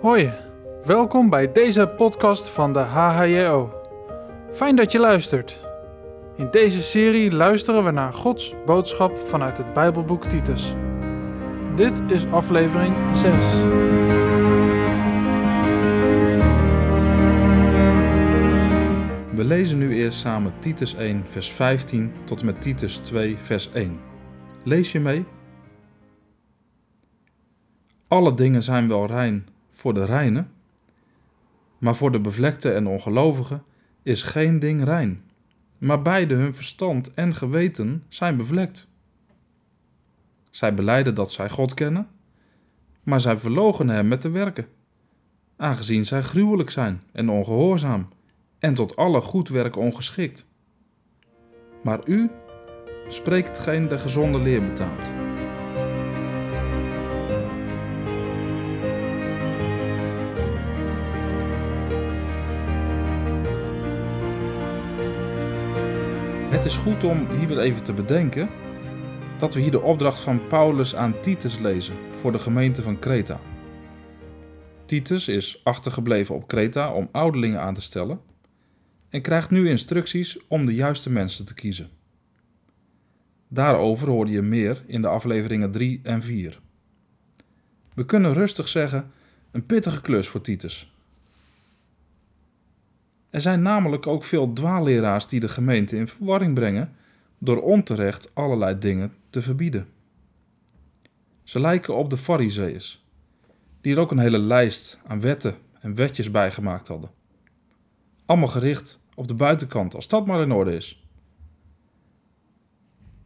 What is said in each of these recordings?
Hoi, welkom bij deze podcast van de HHJO. Fijn dat je luistert. In deze serie luisteren we naar Gods boodschap vanuit het Bijbelboek Titus. Dit is aflevering 6. We lezen nu eerst samen Titus 1, vers 15 tot en met Titus 2, vers 1. Lees je mee? Alle dingen zijn wel rein voor de reine, maar voor de bevlekte en ongelovigen is geen ding rein. Maar beide hun verstand en geweten zijn bevlekt. Zij beleiden dat zij God kennen, maar zij verloochenen hem met de werken, aangezien zij gruwelijk zijn en ongehoorzaam en tot alle goed werk ongeschikt. Maar u spreekt hetgeen de gezonde leer betaamt. Is goed om hier weer even te bedenken dat we hier de opdracht van Paulus aan Titus lezen voor de gemeente van Kreta. Titus is achtergebleven op Kreta om ouderlingen aan te stellen en krijgt nu instructies om de juiste mensen te kiezen. Daarover hoorde je meer in de afleveringen 3 en 4. We kunnen rustig zeggen: een pittige klus voor Titus. Er zijn namelijk ook veel dwaalleraars die de gemeente in verwarring brengen door onterecht allerlei dingen te verbieden. Ze lijken op de Farizeeërs, die er ook een hele lijst aan wetten en wetjes bij gemaakt hadden. Allemaal gericht op de buitenkant, als dat maar in orde is.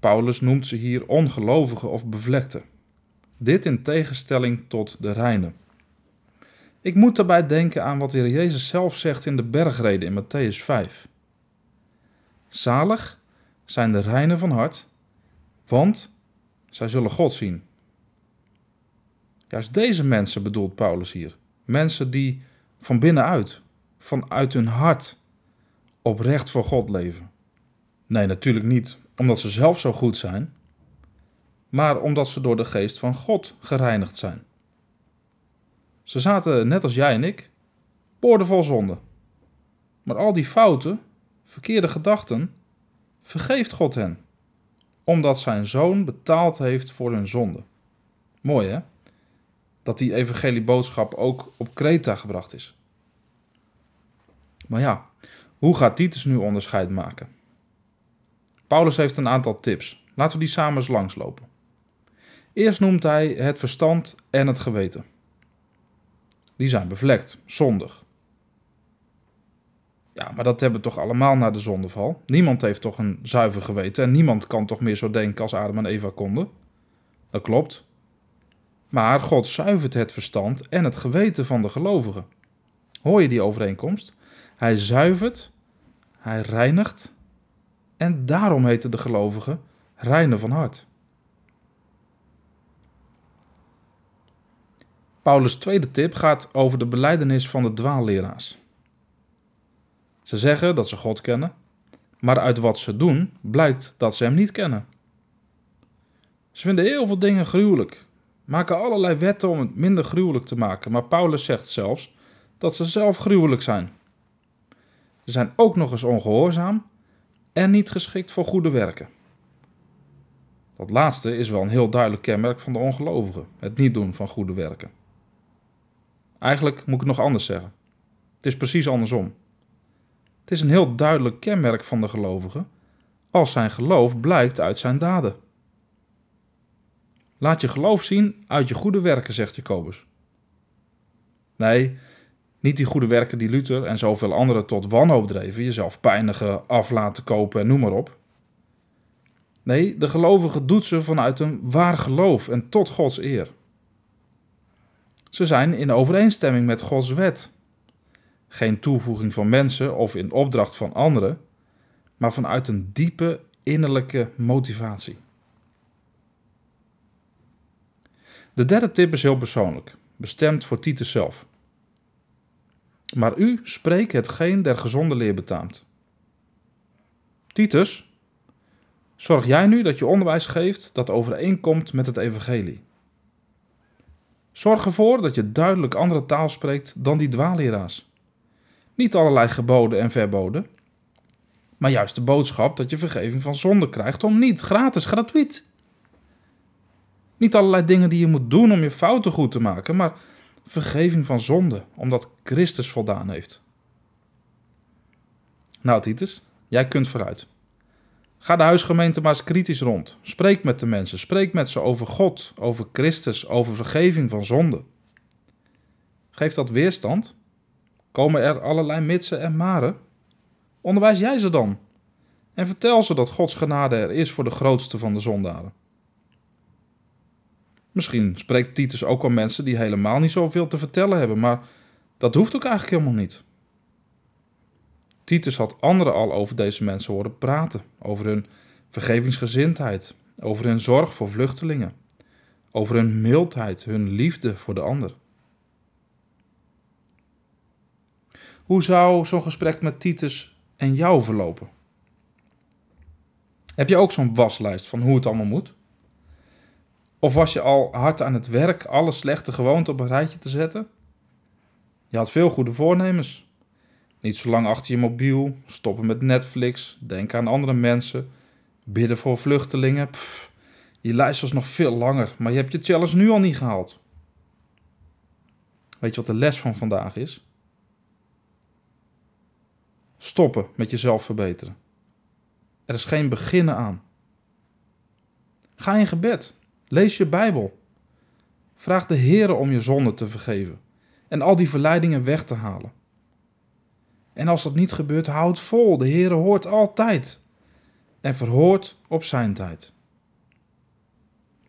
Paulus noemt ze hier ongelovigen of bevlekte. Dit in tegenstelling tot de reinen. Ik moet daarbij denken aan wat de Heer Jezus zelf zegt in de bergreden in Matthäus 5. Zalig zijn de reinen van hart, want zij zullen God zien. Juist deze mensen bedoelt Paulus hier. Mensen die van binnenuit, vanuit hun hart, oprecht voor God leven. Nee, natuurlijk niet omdat ze zelf zo goed zijn, maar omdat ze door de geest van God gereinigd zijn. Ze zaten net als jij en ik, boordevol zonde. Maar al die fouten, verkeerde gedachten, vergeeft God hen, omdat zijn zoon betaald heeft voor hun zonde. Mooi hè? Dat die evangelieboodschap ook op Kreta gebracht is. Maar ja, hoe gaat Titus nu onderscheid maken? Paulus heeft een aantal tips. Laten we die samen eens langslopen. Eerst noemt hij het verstand en het geweten. Die zijn bevlekt, zondig. Ja, maar dat hebben we toch allemaal na de zondeval? Niemand heeft toch een zuiver geweten en niemand kan toch meer zo denken als Adam en Eva konden? Dat klopt. Maar God zuivert het verstand en het geweten van de gelovigen. Hoor je die overeenkomst? Hij zuivert, hij reinigt en daarom heten de gelovigen reinen van hart. Paulus' tweede tip gaat over de beleidenis van de dwaalleraars. Ze zeggen dat ze God kennen, maar uit wat ze doen blijkt dat ze hem niet kennen. Ze vinden heel veel dingen gruwelijk, maken allerlei wetten om het minder gruwelijk te maken, maar Paulus zegt zelfs dat ze zelf gruwelijk zijn. Ze zijn ook nog eens ongehoorzaam en niet geschikt voor goede werken. Dat laatste is wel een heel duidelijk kenmerk van de ongelovigen: het niet doen van goede werken. Eigenlijk moet ik het nog anders zeggen. Het is precies andersom. Het is een heel duidelijk kenmerk van de gelovige als zijn geloof blijkt uit zijn daden. Laat je geloof zien uit je goede werken, zegt Jacobus. Nee, niet die goede werken die Luther en zoveel anderen tot wanhoop dreven, jezelf pijnigen, af laten kopen en noem maar op. Nee, de gelovige doet ze vanuit een waar geloof en tot Gods eer. Ze zijn in overeenstemming met Gods wet. Geen toevoeging van mensen of in opdracht van anderen, maar vanuit een diepe innerlijke motivatie. De derde tip is heel persoonlijk, bestemd voor Titus zelf. Maar u spreekt hetgeen der gezonde leer betaamt. Titus, zorg jij nu dat je onderwijs geeft dat overeenkomt met het evangelie. Zorg ervoor dat je duidelijk andere taal spreekt dan die dwaalleraars. Niet allerlei geboden en verboden, maar juist de boodschap dat je vergeving van zonde krijgt om niet, gratis, gratuit. Niet allerlei dingen die je moet doen om je fouten goed te maken, maar vergeving van zonde, omdat Christus voldaan heeft. Nou, Titus, jij kunt vooruit. Ga de huisgemeente maar eens kritisch rond. Spreek met de mensen. Spreek met ze over God, over Christus, over vergeving van zonde. Geeft dat weerstand? Komen er allerlei mitsen en maren? Onderwijs jij ze dan. En vertel ze dat Gods genade er is voor de grootste van de zondaren. Misschien spreekt Titus ook al mensen die helemaal niet zoveel te vertellen hebben, maar dat hoeft ook eigenlijk helemaal niet. Titus had anderen al over deze mensen horen praten, over hun vergevingsgezindheid, over hun zorg voor vluchtelingen, over hun mildheid, hun liefde voor de ander. Hoe zou zo'n gesprek met Titus en jou verlopen? Heb je ook zo'n waslijst van hoe het allemaal moet? Of was je al hard aan het werk alle slechte gewoonten op een rijtje te zetten? Je had veel goede voornemens. Niet zo lang achter je mobiel, stoppen met Netflix, denken aan andere mensen, bidden voor vluchtelingen. Je lijst was nog veel langer, maar je hebt je challenge nu al niet gehaald. Weet je wat de les van vandaag is? Stoppen met jezelf verbeteren. Er is geen beginnen aan. Ga in gebed. Lees je Bijbel. Vraag de Heer om je zonde te vergeven en al die verleidingen weg te halen. En als dat niet gebeurt, houd vol. De Heer hoort altijd en verhoort op zijn tijd.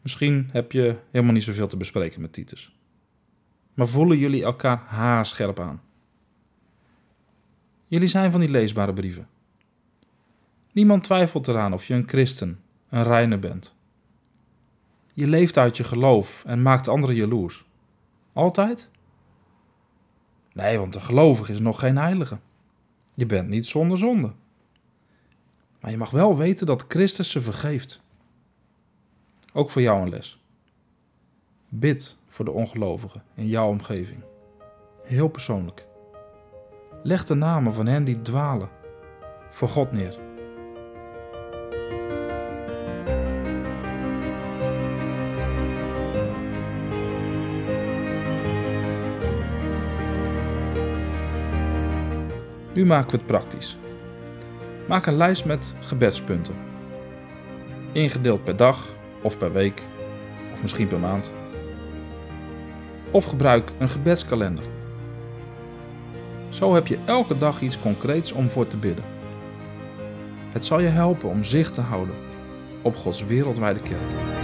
Misschien heb je helemaal niet zoveel te bespreken met Titus. Maar voelen jullie elkaar haarscherp aan? Jullie zijn van die leesbare brieven. Niemand twijfelt eraan of je een christen, een reiner bent. Je leeft uit je geloof en maakt anderen jaloers. Altijd? Nee, want een gelovige is nog geen heilige. Je bent niet zonder zonde. Maar je mag wel weten dat Christus ze vergeeft. Ook voor jou een les. Bid voor de ongelovigen in jouw omgeving. Heel persoonlijk. Leg de namen van hen die dwalen voor God neer. Nu maken we het praktisch. Maak een lijst met gebedspunten. Ingedeeld per dag of per week of misschien per maand. Of gebruik een gebedskalender. Zo heb je elke dag iets concreets om voor te bidden. Het zal je helpen om zicht te houden op Gods wereldwijde kerk.